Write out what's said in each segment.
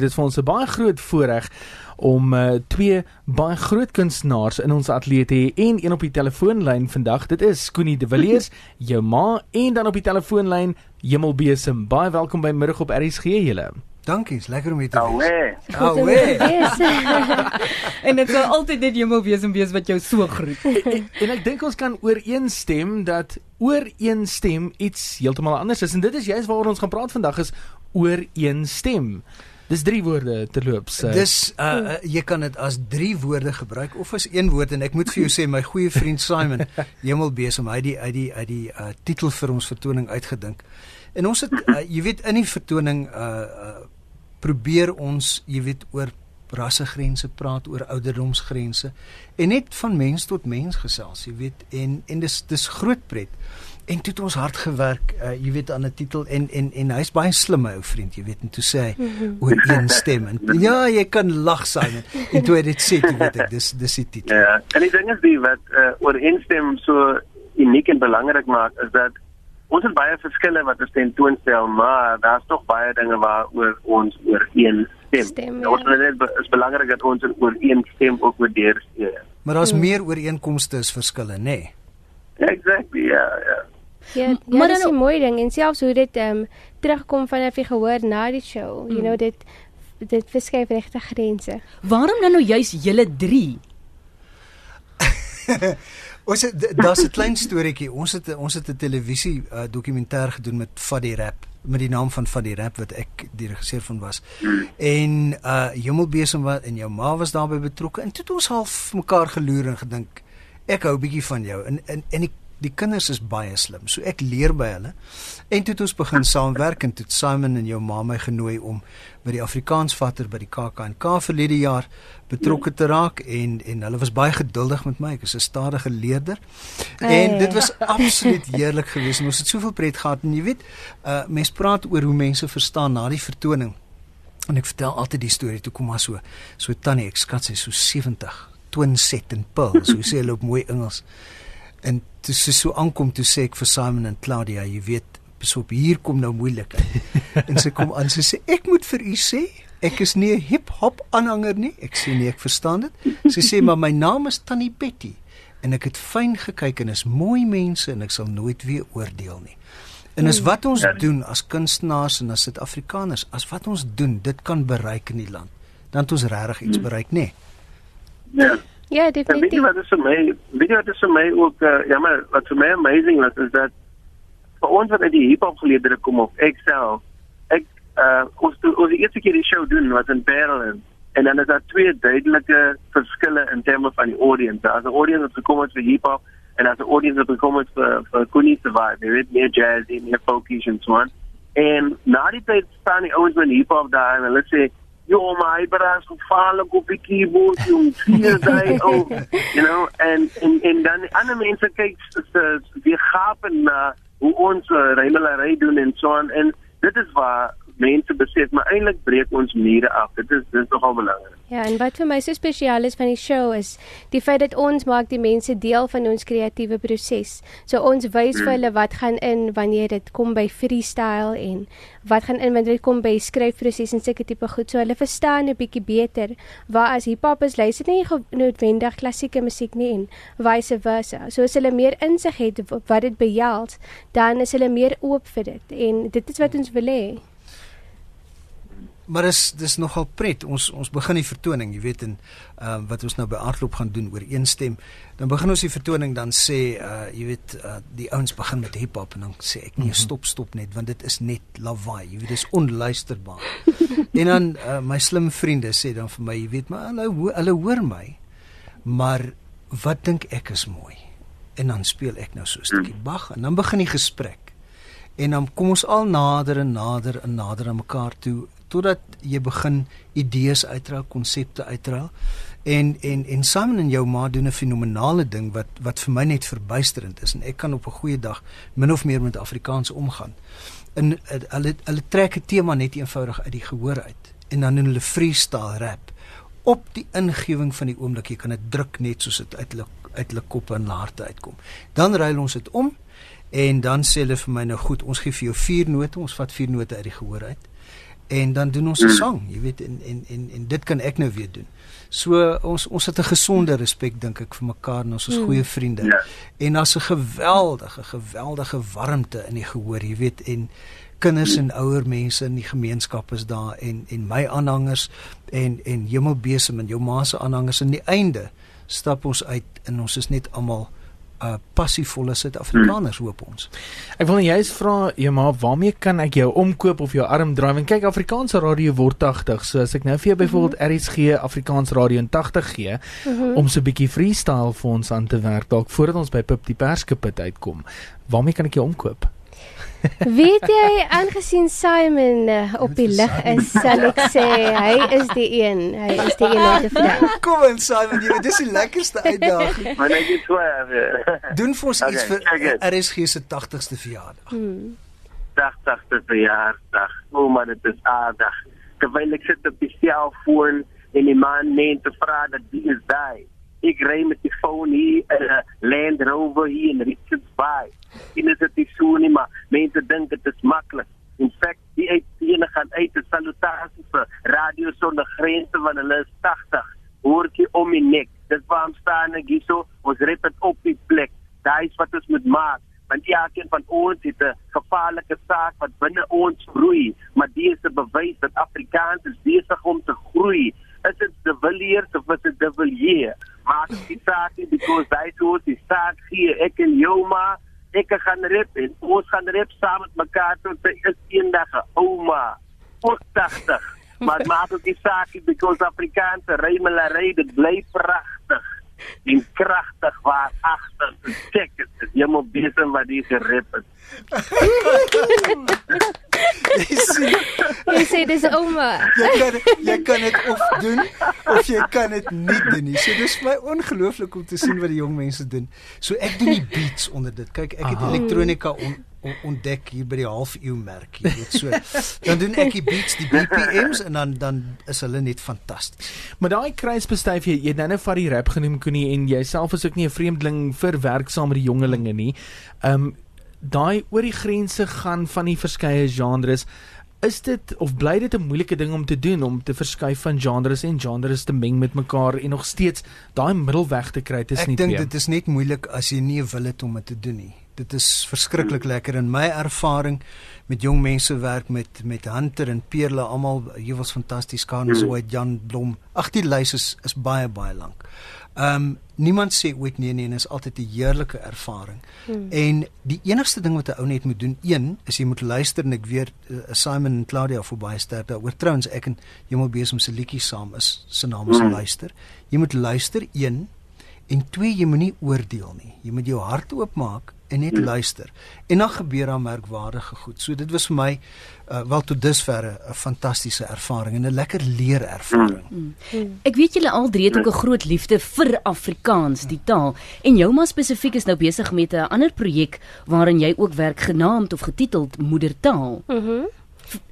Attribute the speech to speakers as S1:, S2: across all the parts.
S1: Dit is vir ons 'n baie groot voorreg om uh, twee baie groot kunstenaars in ons ateljee te hê en een op die telefoonlyn vandag. Dit is Koenie De Villiers, jou ma en dan op die telefoonlyn Hemelbesem. Baie welkom by middag op RSG julle.
S2: Dankie, is lekker om hier te
S3: wees.
S2: Awe.
S4: en dit sal altyd net Hemelbesem wees wat jou so groet.
S1: en, en ek dink ons kan ooreenstem dat ooreenstem iets heeltemal anders is en dit is juist waaroor ons gaan praat vandag is ooreenstem. Dis drie woorde terloops.
S2: Uh, Dis uh, uh jy kan dit as drie woorde gebruik of as een woord en ek moet vir jou sê my goeie vriend Simon Hemelbesem hy die uit die uit die uh titel vir ons vertoning uitgedink. En ons het uh, jy weet in die vertoning uh, uh probeer ons jy weet oor rassegrense praat oor ouderdomsgrense en net van mens tot mens gesels jy weet en en dis dis groot pret en toe het ons hard gewerk uh, jy weet aan 'n titel en en en hy's baie slim my ou vriend jy weet en toe sê hy mhm. oor een stem en ja jy kan lag Simon en toe het dit sê jy weet ek dis dis die titel
S3: ja en die ding is die wat uh, oor een stem so uniek en belangrik maak is dat ons het baie verskille wat ons tentoonstel maar daar's tog baie dinge waaroor ons oor een stem, stem ja. ons net is belangrik dat ons oor een stem ook oor deur
S2: ja. maar daar's hmm. meer ooreenkomste as verskille nê nee?
S3: Exactly, ja, ja.
S5: Ja, ja maar dit is 'n mooi ding en selfs hoe dit ehm um, terugkom vanaf die gehoor na die show. Mm. You know dit dit verskuif regte grense.
S4: Waarom dan nou juist julle 3?
S2: ons het daar's 'n klein storieetjie. Ons het ons het 'n televisie uh, dokumentêr gedoen met Faddy Rap met die naam van Faddy Rap wat ek die regisseur van was. En uh Hemelbesem wat en jou ma was daarbey betrokke en toe het ons half mekaar geloer en gedink ek hou bietjie van jou en en en die die kinders is baie slim. So ek leer by hulle. En toe het ons begin saamwerk en toe Simon en jou ma my genooi om by die Afrikaansvatter by die KAK&K verlede jaar betrokke te raak en en hulle was baie geduldig met my. Ek is 'n stadige leerder. En dit was absoluut heerlik geweest. Ons het soveel pret gehad en jy weet, uh mense praat oor hoe mense verstaan na die vertoning. En ek vertel altyd die storie toe kom maar so so tannie, ek skat sy so 70 twin set en pearls. Hoe sê hulle op mooi Engels? En toe sy so aankom toe sê ek vir Simon en Claudia, jy weet, besop hier kom nou moeilikheid. en sy kom aan sy sê ek moet vir u sê, ek is nie 'n hip-hop aanhanger nie. Ek sê nee, ek verstaan dit. Sy sê maar my naam is Tannie Betty en ek het fyn gekyk en is mooi mense en ek sal nooit weer oordeel nie. En as wat ons ja. doen as kunstenaars en as Suid-Afrikaners, as wat ons doen, dit kan bereik in die land, dan het ons regtig iets bereik, nê? Nee.
S3: Ja.
S5: Ja, definitief.
S3: Weet jy wat is vir my, weet jy wat is vir my ook uh, ja maar wat vir my amazing was is dat vir ons wat uit die hip hop geleerdere kom of ek self, ek uh ons ons die eerste keer die show doen was in Berlin en dan is daar twee duidelike verskille in terme van die audience. Daar's 'n audience wat gekom het vir hip hop en daar's 'n audience wat gekom het vir vir Koenie se vibe. Jy weet meer jazzy, meer folky en so on. En na die tyd staan die ouens van hip hop daar en hulle sê yo my bras gevaarlik op die keyboard jong vier daai oh you know and en en dan ander mense kyk die gape na hoe ons uh, rymelary doen en so aan en dit is waar mense besef maar eintlik breek ons mure af dit is dis nogal belangrik
S5: Ja, en wat vir my so spesiaal is van die show is die feit dat ons maak die mense deel van ons kreatiewe proses. So ons wys vir hulle wat gaan in wanneer dit kom by freestyle en wat gaan in wanneer dit kom by skryfproses en sulke tipe goed. So hulle verstaan 'n bietjie beter waar as hiphop is luister nie noodwendig klassieke musiek nie en vice versa. So as hulle meer insig het wat dit behels, dan is hulle meer oop vir dit en dit is wat ons wil hê
S2: maar dis dis nogal pret. Ons ons begin die vertoning, jy weet en ehm uh, wat ons nou by Artloop gaan doen oor een stem. Dan begin ons die vertoning dan sê uh jy weet uh, die ouens begin met hip hop en dan sê ek nee mhm. stop stop net want dit is net lawaai. Jy weet dis onluisterbaar. en dan uh, my slim vriende sê dan vir my, jy weet maar hulle hulle hoor my. Maar wat dink ek is mooi? En dan speel ek nou so 'n stukkie mm. Bach en dan begin die gesprek. En dan kom ons al nader en nader en nader aan mekaar toe totdat jy begin idees uitraak, konsepte uitraak. En en en Simon en jou ma doen 'n fenominale ding wat wat vir my net verbuisterend is en ek kan op 'n goeie dag min of meer met Afrikaans omgaan. In hulle hulle trek 'n tema net eenvoudig uit die gehoor uit en dan doen hulle freestyle rap op die ingewing van die oomblik jy kan dit druk net soos dit uit hulle uit hulle koppe en harte uitkom. Dan ruil ons dit om en dan sê hulle vir my nou goed, ons gee vir jou vier note, ons vat vier note uit die gehoor uit en dan doen ons 'n sang, jy weet en en en en dit kan ek nou weer doen. So ons ons het 'n gesonde respek dink ek vir mekaar en ons is goeie vriende.
S3: Ja.
S2: En daar's 'n geweldige geweldige warmte in die gehoor, jy weet en kinders en ouer mense in die gemeenskap is daar en en my aanhangers en en Hemelbesem en jou ma se aanhangers aan die einde stap ons uit en ons is net almal uh passievolle Suid-Afrikaners hoop ons.
S1: Ek wil net juist vra, maar waarmee kan ek jou omkoop of jou arm draai? Want kyk, Afrikaanse radio word 80. So as ek nou vir jou byvoorbeeld RSG Afrikaans Radio in 80 gee om so 'n bietjie freestyle vir ons aan te werk dalk voordat ons by Pip die Perskepit uitkom. Waarmee kan ek jou omkoop?
S5: Weet jy, aangesien Simon uh, op die lig is, sal ek sê hy is die een. Hy is die een te vandag.
S2: Kom in Simon, jy weet dis die lekkerste uitdaging.
S3: Maar net iets voor.
S2: Doen vir ons iets
S3: Okay,
S2: vir
S3: check it.
S2: RSG se 80ste verjaardag.
S5: Hmm.
S3: 80ste verjaarsdag. O, maar dit is aardig. Terwyl ek sit op die selfoon en die man neem te vra dat die is daai. Ek ry met die foon hier in 'n Land Rover hier in Richards Bay. En dit is nie so nie, maar mense dink dit is maklik. In feite, die uit die ene gaan uit 'n salutasie vir Radio Sonder Grense van hulle is 80. Hoortjie om die nek. Dis waarom staan ek hier so, ons rep dit op die plek. Daai is wat ons moet maak want elkeen van ons het 'n gevaarlike saak wat binne ons groei, maar dis 'n bewys dat Afrikaans is besig om te groei. Is dit de Villiers of is dit de Villiers? Maak die saak nie because hy soos die saak hier ek en jou ma ek gaan rep en ons gaan rep saam met mekaar tot sy is eendag 'n ouma. Ons 80. Maar maak ook die saak nie because Afrikaanse rymelary dit bly pragtig en kragtig waar agter check dit is heeltemal besig wat hier gerep het.
S5: dis ouma.
S2: jy kan jy kan dit of doen of jy kan dit nie doen nie. So dis vir my ongelooflik om te sien wat die jong mense doen. So ek doen die beats onder dit. Kyk, ek het elektronika on, on, ontdek hier by die halfuur merk, jy weet so. Dan doen ek die beats, die BPMs en dan dan is hulle net fantasties.
S1: Maar daai kruisbestuif jy, jy nou nou van die rap genoem Koenie en jouself is ook nie 'n vreemdeling vir werk saam met die jongelinge nie. Um daai oor die grense gaan van die verskeie genres Is dit of bly dit 'n moeilike ding om te doen om te verskuif van genres en genres te meng met mekaar en nog steeds daai middelweg te kry tussen
S2: Ek
S1: die
S2: dink
S1: twee?
S2: dit is net moeilik as jy nie 'n wil het om dit te doen nie. Dit is verskriklik lekker in my ervaring met jong mense werk met met Hunter en Perle almal hier was fantasties Karen Zoid, Jan Blom. Ag die lys is is baie baie lank. Ehm um, niemand sê ooit nee nee en is altyd 'n heerlike ervaring. Hmm. En die enigste ding wat 'n ou net moet doen, een, is jy moet luister en ek weet uh, Simon en Claudia vir baie sterk daaroor. Trouwens ek en Jemal besem se liedjie saam is se naam is
S3: Hmm.
S2: luister. Jy moet luister een en twee jy moenie oordeel nie. Jy moet jou hart oopmaak en net luister. En dan gebeur daar merkwaardige goed. So dit was vir my uh, wel tot dusver 'n fantastiese ervaring en 'n lekker leerervaring.
S4: Ek weet julle al drie het ook 'n groot liefde vir Afrikaans, die taal. En jou ma spesifiek is nou besig met 'n ander projek waarin jy ook werk genaamd of getiteld Moedertaal.
S5: Mhm.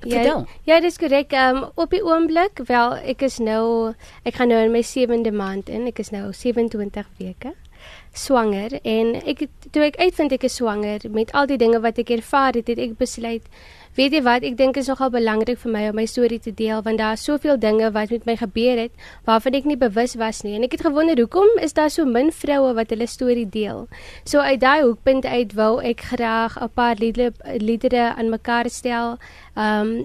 S4: Vertel.
S5: Ja, ja, dis korrek. Um, op die oomblik, wel, ek is nou ek gaan nou in my 7de maand in. Ek is nou 27 weke swanger en ek toe ek uitvind ek is swanger met al die dinge wat ek ervaar het, het ek besluit Weet jy wat, ek dink is nogal belangrik vir my om my storie te deel want daar is soveel dinge wat met my gebeur het waarvan ek nie bewus was nie en ek het gewonder hoekom is daar so min vroue wat hulle storie deel. So uit daai hoekpunt uit wou ek graag 'n paar liedere liedere aan mekaar stel, ehm um,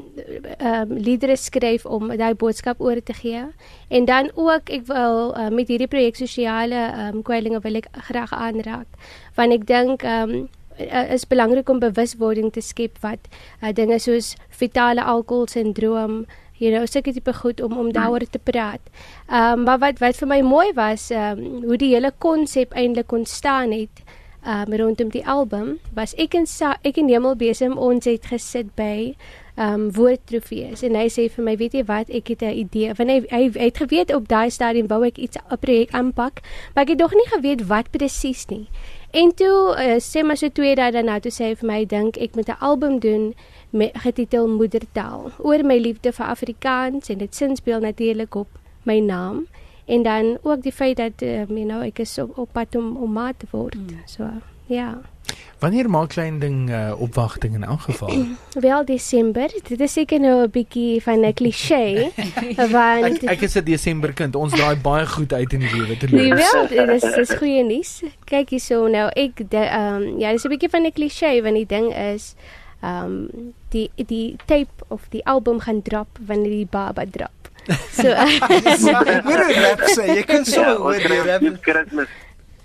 S5: ehm um, liedere skryf om daai boodskap oor te gee. En dan ook ek wil uh, met hierdie projek sosiale ehm um, kwellinge wil ek graag aanraak want ek dink ehm um, uh, is belangrik om bewuswording te skep wat uh, dinge soos fetale alkoholsindroom you know sulke tipe goed om om daaroor te praat. Ehm um, maar wat wat vir my mooi was ehm um, hoe die hele konsep eintlik ontstaan het um, rondom die album was ek en Sa ek en Hemelbesem ons het gesit by ehm um, woordtrofees en hy sê vir my weet jy wat ek het 'n idee want hy, hy hy het geweet op daai stadium wou ek iets 'n projek aanpak maar ek het nog nie geweet wat presies nie En toe uh, sê maar so twee dae daarna toe sê hy vir my dink ek moet 'n album doen met getitel Moedertaal oor my liefde vir Afrikaans en dit sinspeel natuurlik op my naam en dan ook die feit dat um, you know ek is op, op pad om om ma te word.
S4: Hmm.
S5: So ja.
S1: Wanneer maak klein ding uh, opwagting in elk geval?
S5: Wel Desember. Dit is seker nou 'n bietjie van 'n kliseë want
S1: Ek ek is 'n Desember kind. Ons draai baie goed uit in die lewe te
S5: Nee,
S1: loop.
S5: wel, dit is dis goeie nuus. Kyk hierso nou, ek ehm um, ja, dis 'n bietjie van 'n kliseë want die ding is ehm um, die die tape of die album gaan drop wanneer die baba drop. So
S2: Hoor hoe rap sê, jy kan so
S3: Ja,
S2: hoor die rap.
S3: Kersfees.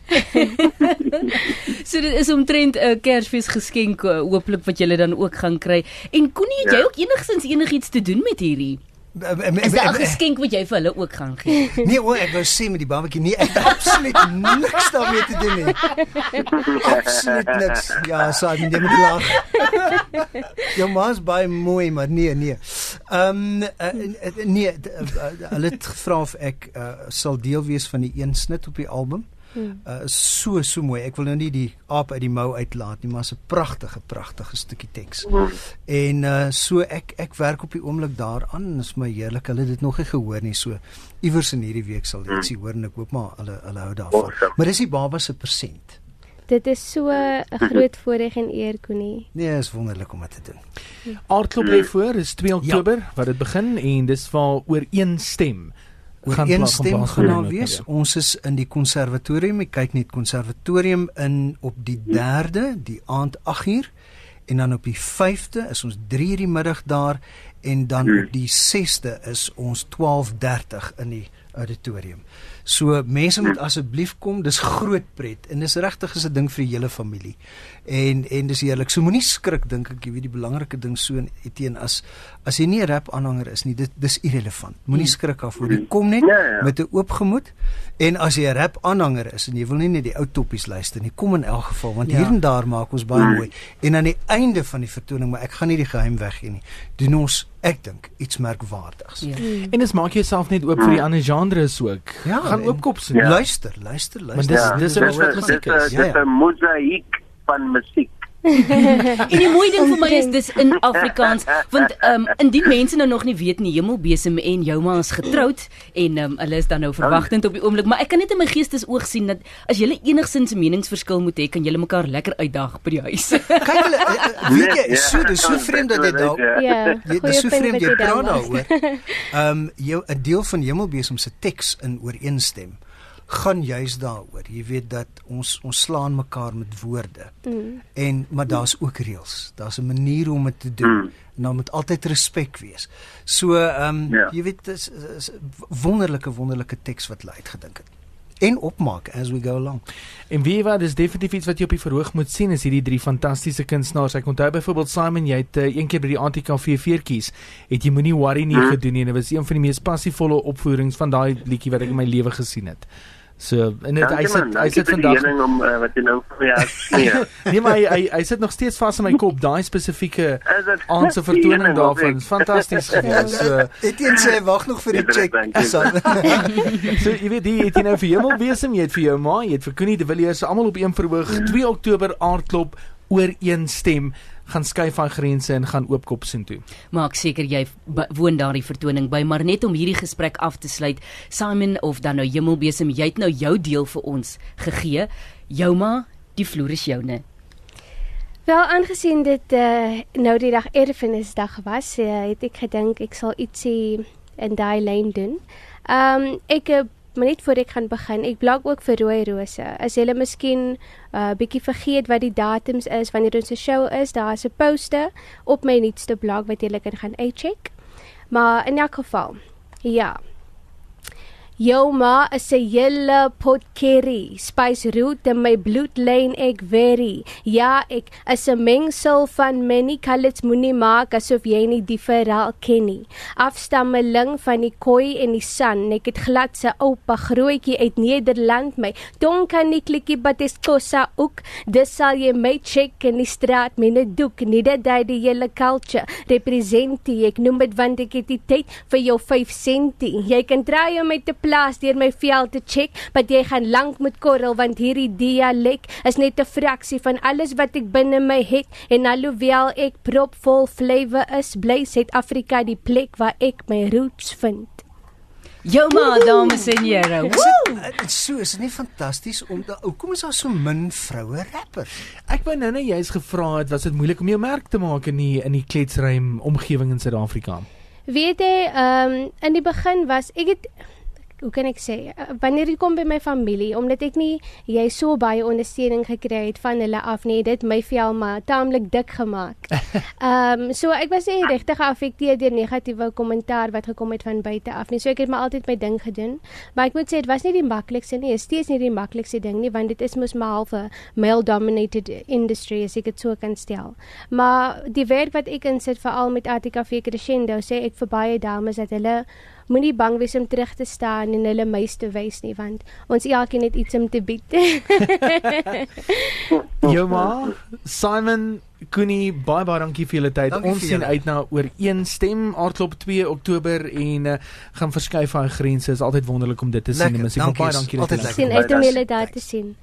S4: So dit is omtrent 'n uh, Kersfees geskenk uh, hooplik wat julle dan ook gaan kry. En Connie, het
S3: Ja.
S4: jy ook enigsins enigiets te doen met hierdie? Is daar 'n geskenk wat jy vir hulle ook gaan gee?
S2: Nee, o, ek wou sê met die babatjie, nee, ek het absoluut niks daarmee te doen nie. Absoluut niks. Ja, so ek moet lag. Jou ma's baie mooi, maar nee, nee. Ehm um, uh, nee, hulle het gevra of ek uh, sal deel wees van die een snit op die album.
S5: Hmm.
S2: Uh, so so mooi. Ek wil nou nie die aap uit die mou uitlaat nie, maar 'n pragtige pragtige stukkie teks. En uh so ek ek werk op die oomblik daaraan is my heerlik. Hulle het dit nog nie gehoor nie. So iewers in hierdie week sal dit sien hoor en ek hoop maar hulle hulle hou daarvan.
S3: Awesome.
S2: Maar dis die baba se persent.
S5: dit is so 'n groot voorreg en eer Connie.
S2: Nee, is wonderlik om dit te doen.
S1: Aardklop lê voor, is 2 Oktober wat dit begin en dis waar oor een stem
S2: Oor een stem gaan daar wees.
S1: ja.
S2: Ons is in die konservatorium. Ek kyk net konservatorium in op die 3de, die aand 8uur en dan op die 5de is ons 3uur die middag daar en dan op die 6de is ons 12:30 in die auditorium. So mense moet asseblief kom, dis groot pret en dis regtig is 'n ding vir die hele familie. En en dis heerlik. So moenie skrik dink ek, jy weet die belangrike ding so in teen as as jy nie 'n rap aanhanger is nie, dit dis irrelevant. Moenie skrik af voor jy kom net
S3: Ja, ja.
S2: met 'n oop gemoed. En as jy 'n rap aanhanger is en jy wil nie net die ou toppies luister nie, kom in elk geval want
S4: Ja.
S2: hier en daar maak ons baie mooi. En aan die einde van die vertoning, maar ek gaan nie die geheim weggee nie, doen ons ek dink iets merkwaardigs.
S4: Ja.
S1: En dis maak jouself net oop vir die ander genres ook.
S2: Ja,
S1: gaan
S2: en-
S1: oopkop sien.
S3: Ja.
S2: Luister, luister, luister.
S1: dis-
S3: Ja,
S1: dis
S3: dit
S1: ook
S3: is
S1: wat
S3: dit
S1: musiek
S3: is
S1: is.
S2: Ja,
S3: dit
S2: ja.
S3: 'n mosaïek van musiek.
S4: En die mooi ding vir my is dis in Afrikaans want ehm um, indien mense nou nog nie weet nie Hemelbesem en Jouma is getroud en ehm um, hulle is dan nou verwagtend op die oomblik maar ek kan net in my geestesoog sien dat as jy enigsins 'n meningsverskil moet hê kan julle mekaar lekker uitdag by die huis.
S2: Kyk hulle weet jy,
S3: Nee,
S2: so dis so
S3: kan
S2: vreemd dat
S3: dit,
S2: daar
S3: ja.
S5: Ja,
S2: dis so vreemd jy praat daaroor. Ehm um, jou 'n deel van Hemelbesem se teks in ooreenstem gaan juis daaroor. Jy weet dat ons ons slaan mekaar met woorde.
S5: Mm.
S2: En maar daar's ook reëls. Daar's 'n manier om dit te doen.
S3: Mm.
S2: En daar moet altyd respek wees. So ehm um,
S3: Ja.
S2: jy weet dis is 'n wonderlike wonderlike teks wat hulle uitgedink het. En opmaak as we go along.
S1: En wie wat dis definitief iets wat jy op die verhoog moet sien is hierdie drie fantastiese kunstenaars. Ek onthou byvoorbeeld Simon, jy het uh, een keer by die ATKV veertjies het jy moenie worry nie
S3: Hmm.
S1: gedoen nie. Dit was een van die mees passievolle opvoerings van daai liedjie wat ek in my lewe gesien het. So en dit hy sit hy sit vandag
S3: om uh, wat jy nou vir my as nee.
S1: Nee maar hy, hy hy sit nog steeds vas in my kop daai spesifieke
S3: Is dit
S1: aand se
S3: die
S1: vertoning daarvan. Fantasties gewees. So
S2: Etienne sê wag nog vir die
S3: Dankie,
S2: check.
S1: So jy weet die het jy nou vir Hemelbesem, jy het vir jou ma, jy het vir Connie de Villiers almal op een verhoog 2 Oktober aardklop oor een stem gaan skuif van grense en gaan oopkop sien toe.
S4: Maak seker jy woon daardie vertoning by, maar net om hierdie gesprek af te sluit, Simon of dan nou Hemelbesem, jy het nou jou deel vir ons gegee. Jouma, die vloer is joune.
S5: Wel aangesien dit uh, nou die dag erfenisdag was, uh, het ek gedink ek sal ietsie in daai lyn doen. Ehm um, ek uh, maar net voor ek gaan begin, ek blog ook vir rooi rose. As julle miskien 'n uh, bietjie vergeet wat die datums is wanneer ons 'n show is, daar's 'n poster op my nuutste blog wat julle kan gaan uitcheck. Maar in elk geval, ja. Jou ma is 'n hele pot curry, spice root in my bloedlyn ek very. Ja, ek is 'n mengsel van many colors moenie maak asof jy nie die verhaal ken nie. Afstammeling van die koi en die san, ek het glad se oupa grootjie uit Nederland my. Don kan nie klikkie bat is kosa ook. Dis sal jy my check in die straat met 'n doek, nie dat jy die hele culture representie. Ek noem dit want ek het die tyd vir jou 5 sentie. Jy kan try om my te plaas deur my vel te check, maar jy gaan lank met korrel want hierdie dialek is net 'n fraksie van alles wat ek binne my het en alhoewel ek propvol flavour is, bly Suid-Afrika die plek waar ek my roots vind.
S4: Jou ma, dames en here.
S2: Is dit is so is dit nie fantasties om da, hoekom is daar so min vroue rappers?
S1: Ek wou nou net jy's gevra het was dit moeilik om jou merk te maak in die in die kletsruim omgewing in Suid-Afrika.
S5: Weet jy, ehm um, in die begin was ek het hoe kan ek sê, uh, wanneer dit kom by my familie, omdat ek nie jy so baie ondersteuning gekry het van hulle af nie, dit my vel maar taamlik dik gemaak. Ehm um, so ek was nie regtig geaffekteer deur negatiewe kommentaar wat gekom het van buite af nie. So ek het maar altyd my ding gedoen. Maar ek moet sê dit was nie die maklikste nie. Dit is steeds nie die maklikste ding nie, want dit is mos maar half 'n male dominated industry as ek dit so kan stel. Maar die werk wat ek insit veral met ATKV Crescendo, sê ek vir baie dames dat hulle moenie bang wees om terug te staan en hulle meis te wys nie want ons elkeen het iets om te bied.
S1: Jou ma, Simon Koenie, baie baie dankie vir julle tyd.
S2: Dankie
S1: Ons sien uit na oor een stem aardklop 2 Oktober en uh, gaan verskuif daai grense. Is altyd wonderlik om dit te sien.
S2: Lekker,
S1: musiek.
S2: Dankie,
S1: Baie dankie
S2: altyd
S5: sien uit om julle daar te sien.